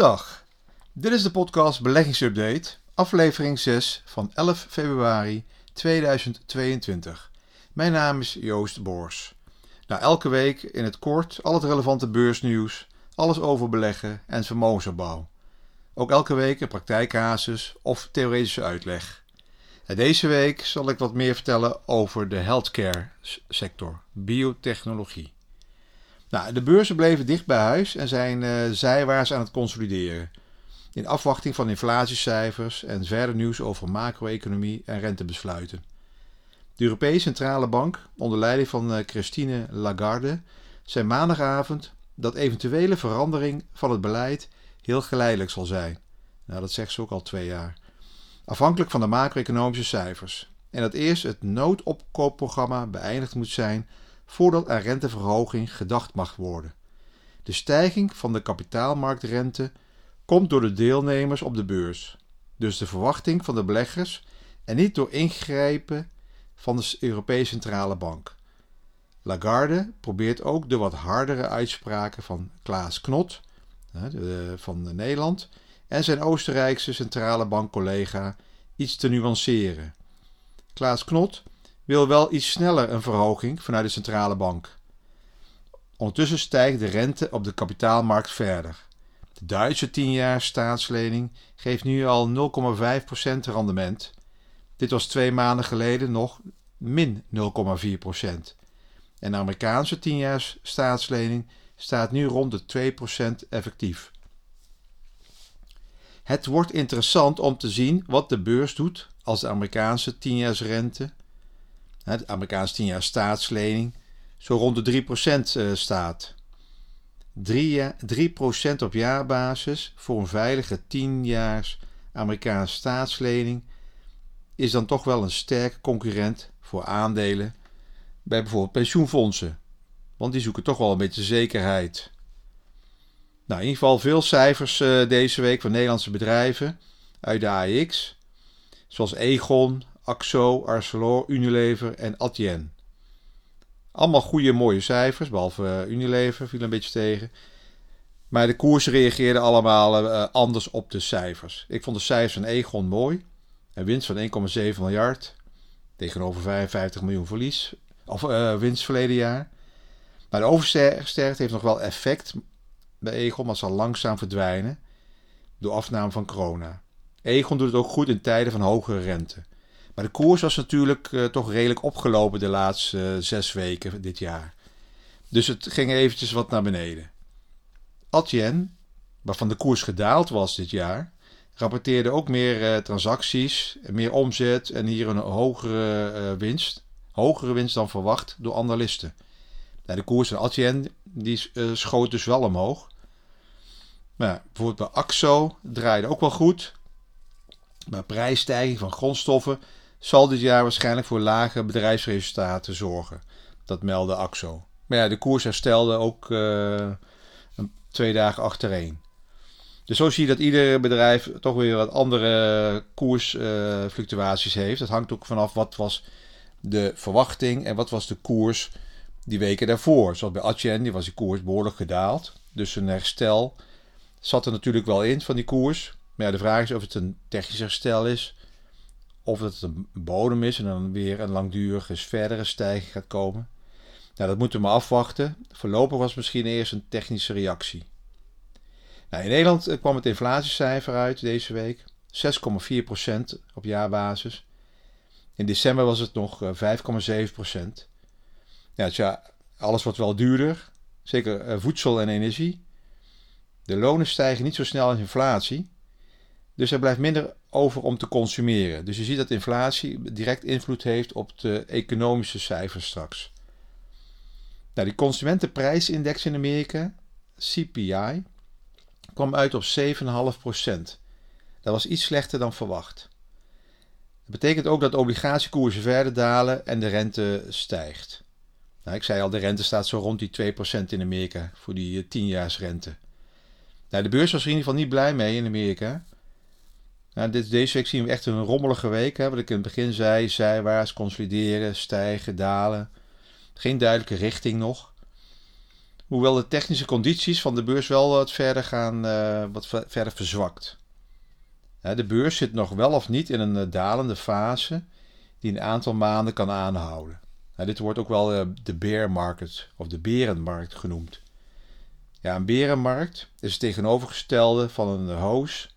Goedendag, dit is de podcast Beleggingsupdate, aflevering 6 van 11 februari 2022. Mijn naam is Joost Boors. Nou, elke week in het kort al het relevante beursnieuws, alles over beleggen en vermogensopbouw. Ook elke week een praktijkcasus of theoretische uitleg. En deze week zal ik wat meer vertellen over de healthcare sector, biotechnologie. Nou, de beurzen bleven dicht bij huis en zijn uh, zijwaarts aan het consolideren. In afwachting van inflatiecijfers en verder nieuws over macro-economie en rentebesluiten. De Europese Centrale Bank, onder leiding van uh, Christine Lagarde, zei maandagavond dat eventuele verandering van het beleid heel geleidelijk zal zijn. Nou, dat zegt ze ook al twee jaar. Afhankelijk van de macro-economische cijfers. En dat eerst het noodopkoopprogramma beëindigd moet zijn voordat aan renteverhoging gedacht mag worden. De stijging van de kapitaalmarktrente komt door de deelnemers op de beurs, dus de verwachting van de beleggers en niet door ingrijpen van de Europese Centrale Bank. Lagarde probeert ook de wat hardere uitspraken van Klaas Knot van Nederland en zijn Oostenrijkse centrale bankcollega iets te nuanceren. Klaas Knot wil wel iets sneller een verhoging vanuit de centrale bank. Ondertussen stijgt de rente op de kapitaalmarkt verder. De Duitse 10 staatslening geeft nu al 0,5% rendement. Dit was twee maanden geleden nog min 0,4%. En de Amerikaanse 10 staatslening staat nu rond de 2% effectief. Het wordt interessant om te zien wat de beurs doet als de Amerikaanse 10-jaarsrente de Amerikaanse 10 jaar staatslening, zo rond de 3% eh, staat. 3, 3% op jaarbasis voor een veilige 10 jaar Amerikaanse staatslening is dan toch wel een sterke concurrent voor aandelen bij bijvoorbeeld pensioenfondsen. Want die zoeken toch wel een beetje zekerheid. Nou, in ieder geval veel cijfers uh, deze week van Nederlandse bedrijven uit de AX. Zoals Egon, Axo, Arcelor, Unilever en Adyen. Allemaal goede, mooie cijfers, behalve uh, Unilever viel een beetje tegen. Maar de koersen reageerden allemaal uh, anders op de cijfers. Ik vond de cijfers van Egon mooi. Een winst van 1,7 miljard tegenover 55 miljoen verlies. Of uh, winst verleden jaar. Maar de oversterkte heeft nog wel effect bij Egon, maar zal langzaam verdwijnen door afname van corona. Egon doet het ook goed in tijden van hogere rente. Maar de koers was natuurlijk uh, toch redelijk opgelopen de laatste uh, zes weken dit jaar. Dus het ging eventjes wat naar beneden. Adyen, waarvan de koers gedaald was dit jaar, rapporteerde ook meer uh, transacties, meer omzet en hier een hogere winst. Hogere winst dan verwacht door analisten. Nou, de koers van Adyen die, schoot dus wel omhoog. Maar bijvoorbeeld bij AXO draaide ook wel goed. Maar prijsstijging van grondstoffen zal dit jaar waarschijnlijk voor lage bedrijfsresultaten zorgen. Dat meldde AXO. Maar ja, de koers herstelde ook uh, twee dagen achtereen. Dus zo zie je dat ieder bedrijf toch weer wat andere koersfluctuaties uh, heeft. Dat hangt ook vanaf wat was de verwachting en wat was de koers die weken daarvoor. Zoals bij Adyen, die was die koers behoorlijk gedaald. Dus een herstel zat er natuurlijk wel in van die koers. Maar ja, de vraag is of het een technisch herstel is of dat het een bodem is en dan weer een langdurige verdere stijging gaat komen. Nou, dat moeten we maar afwachten. Voorlopig was misschien eerst een technische reactie. Nou, in Nederland eh, kwam het inflatiecijfer uit deze week. 6,4% op jaarbasis. In december was het nog 5,7%. Eh, ja, dus ja, alles wordt wel duurder. Zeker eh, voedsel en energie. De lonen stijgen niet zo snel als inflatie. Dus er blijft minder over om te consumeren. Dus je ziet dat inflatie direct invloed heeft op de economische cijfers straks. Nou, die consumentenprijsindex in Amerika, CPI, kwam uit op 7,5%. Dat was iets slechter dan verwacht. Dat betekent ook dat obligatiekoersen verder dalen en de rente stijgt. Nou, ik zei al, de rente staat zo rond die 2% in Amerika voor die 10-jaarsrente. Eh, nou, de beurs was in ieder geval niet blij mee in Amerika. Nou, dit, deze week zien we echt een rommelige week. Hè, wat ik in het begin zei, zijwaarts, consolideren, stijgen, dalen. Geen duidelijke richting nog. Hoewel de technische condities van de beurs wel wat verder gaan, uh, wat verder verzwakt. de beurs zit nog wel of niet in een dalende fase die een aantal maanden kan aanhouden. dit wordt ook wel de bear market of de berenmarkt genoemd. Ja, een berenmarkt is het tegenovergestelde van een hoos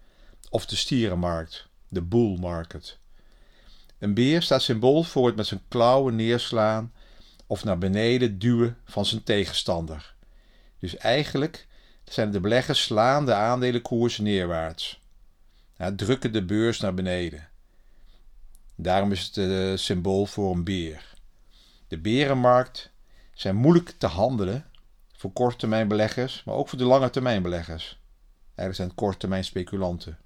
of de stierenmarkt, de bull market. Een beer staat symbool voor het met zijn klauwen neerslaan of naar beneden duwen van zijn tegenstander. Dus eigenlijk zijn de beleggers slaan de aandelenkoersen neerwaarts. Ja, drukken de beurs naar beneden. Daarom is het het symbool voor een beer. De berenmarkt zijn moeilijk te handelen voor korttermijnbeleggers, maar ook voor de lange termijnbeleggers. Eigenlijk zijn korttermijn speculanten.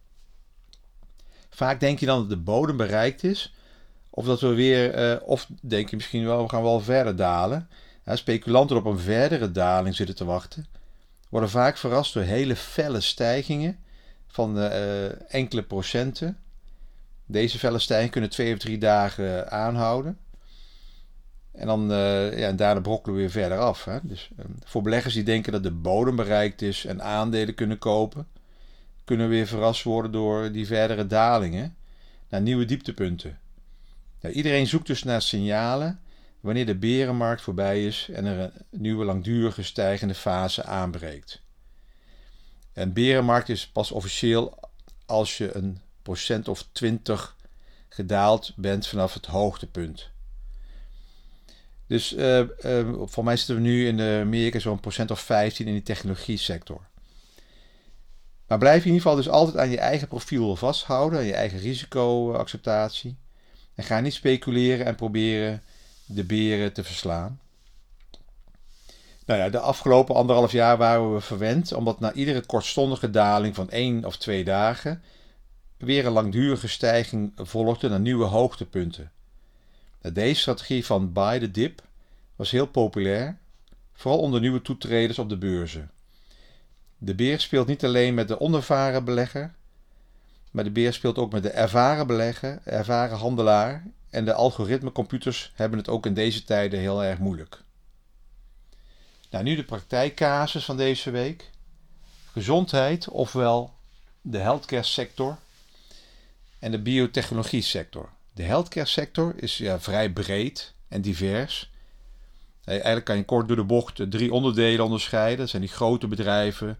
Vaak denk je dan dat de bodem bereikt is, of dat we weer, uh, of denk je misschien wel, we gaan wel verder dalen. Ja, speculanten op een verdere daling zitten te wachten, worden vaak verrast door hele felle stijgingen van uh, enkele procenten. Deze felle stijgingen kunnen twee of drie dagen aanhouden. En dan ja, daarna brokkelen we weer verder af. Hè? Dus uh, voor beleggers die denken dat de bodem bereikt is en aandelen kunnen kopen, kunnen we weer verrast worden door die verdere dalingen naar nieuwe dieptepunten. Nou, iedereen zoekt dus naar signalen wanneer de berenmarkt voorbij is en er een nieuwe langdurige stijgende fase aanbreekt. Een berenmarkt is pas officieel als je een procent of 20 gedaald bent vanaf het hoogtepunt. Dus uh, voor mij zitten we nu in Amerika zo'n procent of 15 in die technologie sector. Maar blijf in ieder geval dus altijd aan je eigen profiel vasthouden, aan je eigen risicoacceptatie. En ga niet speculeren en proberen de beren te verslaan. Nou ja, de afgelopen anderhalf jaar waren we verwend, omdat na iedere kortstondige daling van één of twee dagen weer een langdurige stijging volgde naar nieuwe hoogtepunten. Deze strategie van buy the dip was heel populair, vooral onder nieuwe toetreders op de beurzen. De beer speelt niet alleen met de onervaren belegger, maar de beer speelt ook met de ervaren belegger, ervaren handelaar en de algoritmecomputers hebben het ook in deze tijden heel erg moeilijk. Nou, nu de praktijkcasus van deze week. Gezondheid, ofwel de healthcare sector en de biotechnologie sector. De healthcare sector is ja, vrij breed en divers. Eigenlijk kan je kort door de bocht drie onderdelen onderscheiden. Dat zijn die grote bedrijven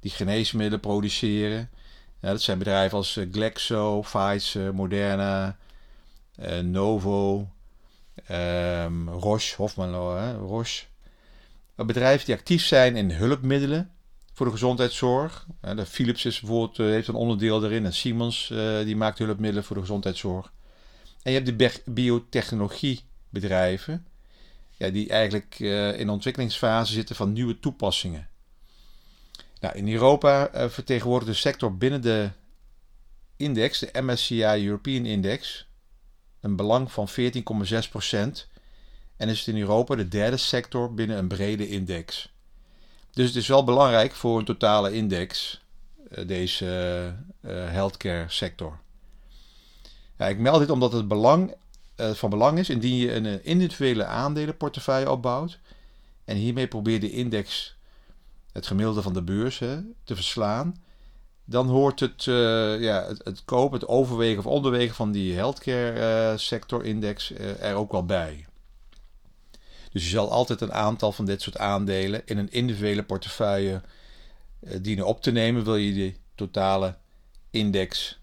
die geneesmiddelen produceren. Ja, dat zijn bedrijven als eh, Glaxo, Pfizer, Moderna, eh, Novo, um, Roche, Hofmann, uh, Roche. Bedrijven die actief zijn in hulpmiddelen voor de gezondheidszorg. Philips is bijvoorbeeld, heeft een onderdeel erin en Siemens die maakt hulpmiddelen voor de gezondheidszorg. En je hebt de biotechnologiebedrijven, ja, die eigenlijk uh, in ontwikkelingsfase zitten van nieuwe toepassingen. Nou, in Europa uh, vertegenwoordigt de sector binnen de index, de MSCI European Index, een belang van 14,6% en is het in Europa de derde sector binnen een brede index. Dus het is wel belangrijk voor een totale index, uh, deze healthcare sector. Ja, ik meld dit omdat het belang, uh, van belang is indien je een individuele aandelenportefeuille opbouwt en hiermee probeert de index, het gemiddelde van de beurs, te verslaan. Dan hoort het, uh, ja, het, het, kopen, het overwegen of onderwegen van die healthcare uh, sector index er ook wel bij. Dus je zal altijd een aantal van dit soort aandelen in een individuele portefeuille dienen op te nemen. Wil je de totale index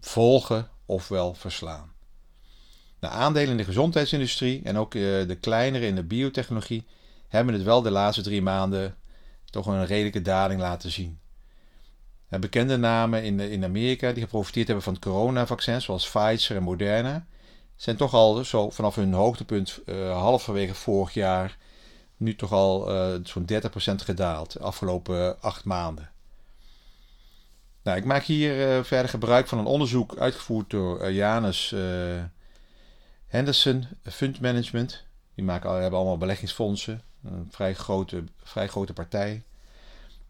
volgen ofwel verslaan. De aandelen in de gezondheidsindustrie en ook eh, de kleinere in de biotechnologie hebben het wel de laatste drie maanden toch een redelijke daling laten zien. Bekende namen in, in Amerika die geprofiteerd hebben van het coronavaccin, zoals Pfizer en Moderna, zijn toch al zo vanaf hun hoogtepunt uh, halverwege vorig jaar nu toch al zo'n 30% gedaald de afgelopen acht maanden. Nou, ik maak hier verder gebruik van een onderzoek uitgevoerd door Janus Henderson Fund Management. Die maken, hebben allemaal beleggingsfondsen, een vrij grote, vrij grote partij.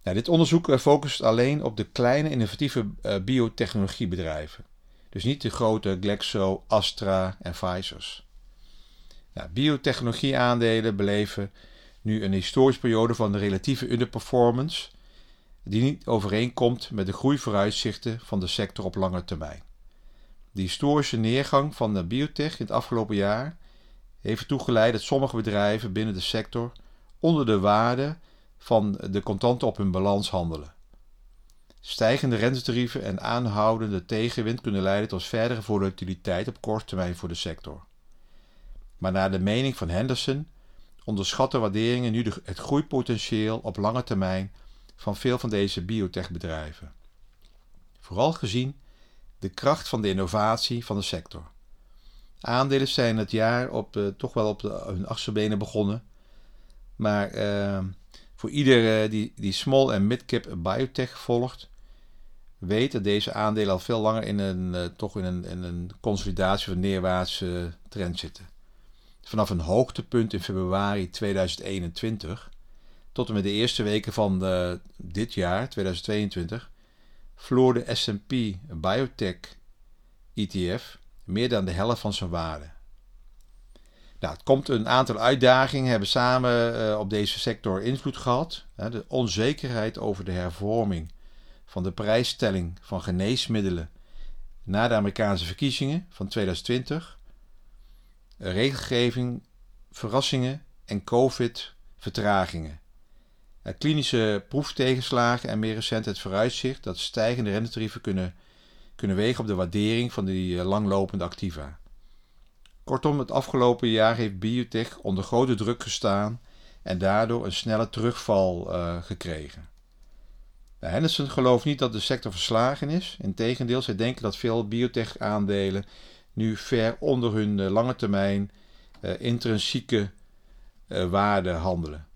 Nou, dit onderzoek focust alleen op de kleine innovatieve biotechnologiebedrijven. Dus niet de grote Glaxo, Astra en Pfizer's. Nou, biotechnologieaandelen beleven nu een historische periode van de relatieve underperformance die niet overeenkomt met de groeivooruitzichten van de sector op lange termijn. De historische neergang van de biotech in het afgelopen jaar heeft ertoe geleid dat sommige bedrijven binnen de sector onder de waarde van de contanten op hun balans handelen. Stijgende rentetarieven en aanhoudende tegenwind kunnen leiden tot verdere volatiliteit op korte termijn voor de sector. Maar naar de mening van Henderson onderschatten waarderingen nu het groeipotentieel op lange termijn van veel van deze biotechbedrijven. Vooral gezien de kracht van de innovatie van de sector. Aandelen zijn het jaar op, uh, toch wel op de, hun achtste begonnen. Maar uh, voor ieder uh, die, die small en mid-cap biotech volgt, weet dat deze aandelen al veel langer in een, toch in een, in een consolidatie of neerwaartse trend zitten. Vanaf een hoogtepunt in februari 2021 tot en met de eerste weken van dit jaar, 2022, vloor de S&P Biotech ETF meer dan de helft van zijn waarde. Nou, het komt een aantal uitdagingen hebben samen uh, op deze sector invloed gehad. de onzekerheid over de hervorming van de prijsstelling van geneesmiddelen na de Amerikaanse verkiezingen van 2020, regelgeving, verrassingen en COVID-vertragingen. Klinische proeftegenslagen en meer recent het vooruitzicht dat stijgende rentetarieven kunnen, kunnen wegen op de waardering van die eh, langlopende activa. Kortom, het afgelopen jaar heeft biotech onder grote druk gestaan en daardoor een snelle terugval uh, gekregen. Henderson gelooft niet dat de sector verslagen is. Integendeel, zij denken dat veel biotech-aandelen nu ver onder hun uh, lange termijn uh, intrinsieke waarde handelen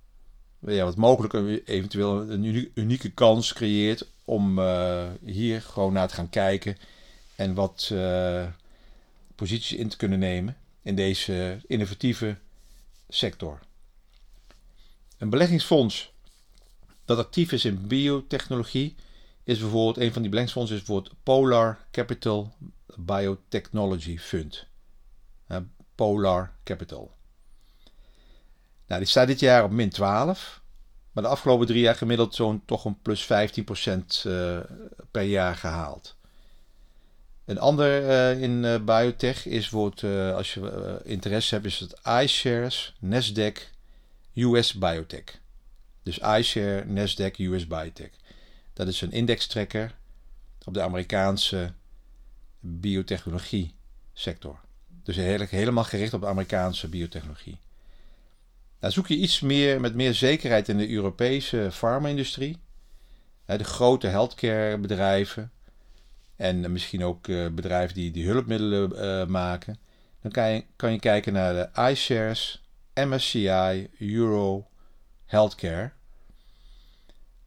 ja, wat mogelijk eventueel een unieke kans creëert om uh, hier gewoon naar te gaan kijken en wat uh, posities in te kunnen nemen in deze innovatieve sector. Een beleggingsfonds dat actief is in biotechnologie is bijvoorbeeld een van die beleggingsfondsen is bijvoorbeeld Polar Capital Biotechnology Fund. Polar Capital. Nou, die staat dit jaar op min 12. Maar de afgelopen drie jaar gemiddeld zo'n toch een plus 15% uh, eh, per jaar gehaald. Een ander uh, in uh, biotech is wordt, als je interesse hebt, is het iShares Nasdaq US Biotech. Dus iShare Nasdaq US Biotech. Dat is een indextrekker op de Amerikaanse biotechnologie sector. Dus helemaal gericht op de Amerikaanse biotechnologie. Nou, zoek je iets meer met meer zekerheid in de Europese farma-industrie, de grote healthcare bedrijven. En misschien ook eh, bedrijven die, die hulpmiddelen uh, maken, dan kan je, kan je kijken naar de iShares, MSCI, Euro, Healthcare.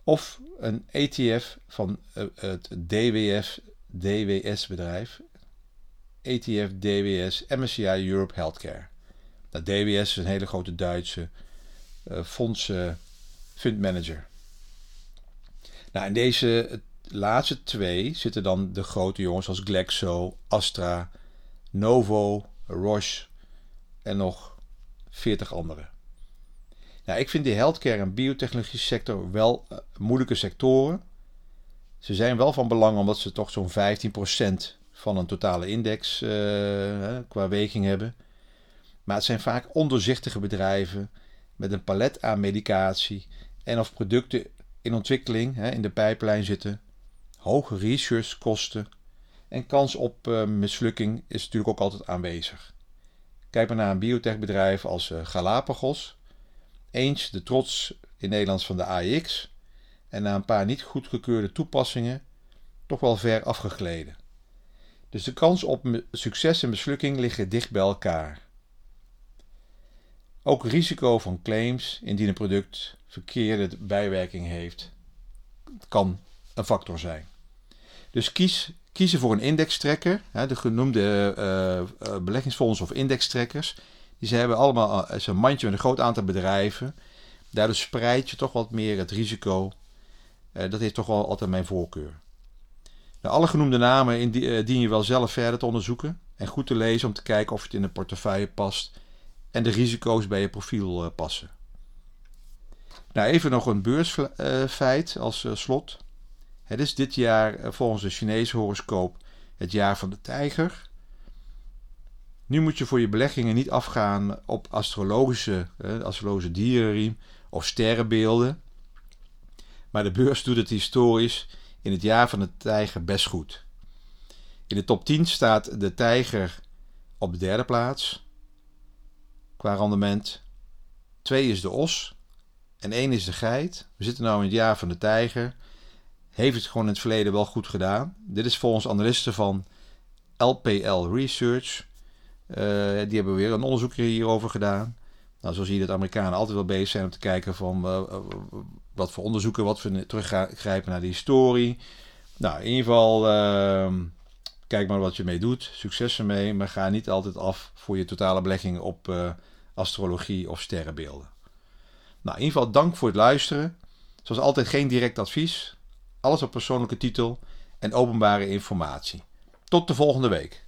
Of een ETF van het DWF, DWS bedrijf, ETF DWS MSCI Europe Healthcare. Nou, DWS is een hele grote Duitse uh, fondsen fundmanager. Nou, in deze laatste twee zitten dan de grote jongens als Glaxo, Astra, Novo, Roche en nog 40 andere. Nou, ik vind de healthcare en biotechnologie sector wel uh, moeilijke sectoren. Ze zijn wel van belang omdat ze toch zo'n 15% van een totale index uh, qua weging hebben. Maar het zijn vaak ondoorzichtige bedrijven met een palet aan medicatie en of producten in ontwikkeling hè, in de pijplijn zitten. Hoge researchkosten en kans op uh, mislukking is natuurlijk ook altijd aanwezig. Kijk maar naar een biotechbedrijf als uh, Galapagos, eens de trots in Nederlands van de AX en na een paar niet goedgekeurde toepassingen toch wel ver afgegleden. Dus de kans op succes en mislukking liggen dicht bij elkaar. Ook risico van claims indien een product verkeerde bijwerking heeft, kan een factor zijn. Dus kies, kiezen voor een indextrekker, de genoemde uh, beleggingsfondsen of indextrekkers. Die ze hebben allemaal uh, een mandje met een groot aantal bedrijven. Daardoor spreid je toch wat meer het risico. dat heeft toch wel altijd mijn voorkeur. Nou, alle genoemde namen dien je wel zelf verder te onderzoeken en goed te lezen om te kijken of het in de portefeuille past en de risico's bij je profiel eh, passen. Nou, even nog een beursfeit als slot. Het is dit jaar volgens de Chinese horoscoop het jaar van de tijger. Nu moet je voor je beleggingen niet afgaan op astrologische, astrologische dierenriem of sterrenbeelden. Maar de beurs doet het historisch in het jaar van de tijger best goed. In de top 10 staat de tijger op de derde plaats qua rendement. 2 is de os en 1 is de geit. We zitten nu in het jaar van de tijger. Heeft het gewoon in het verleden wel goed gedaan. Dit is volgens analisten van LPL Research. Uh, die hebben weer een onderzoek hierover gedaan. Nou, zo zie je dat Amerikanen altijd wel bezig zijn om te kijken van uh, wat voor onderzoeken, wat voor teruggrijpen naar de historie. Nou, in ieder geval, uh, kijk maar wat je mee doet. Succes ermee, maar ga niet altijd af voor je totale belegging op uh, astrologie of sterrenbeelden. Nou, in ieder geval dank voor het luisteren. Zoals altijd geen direct advies. Alles op persoonlijke titel en openbare informatie. Tot de volgende week.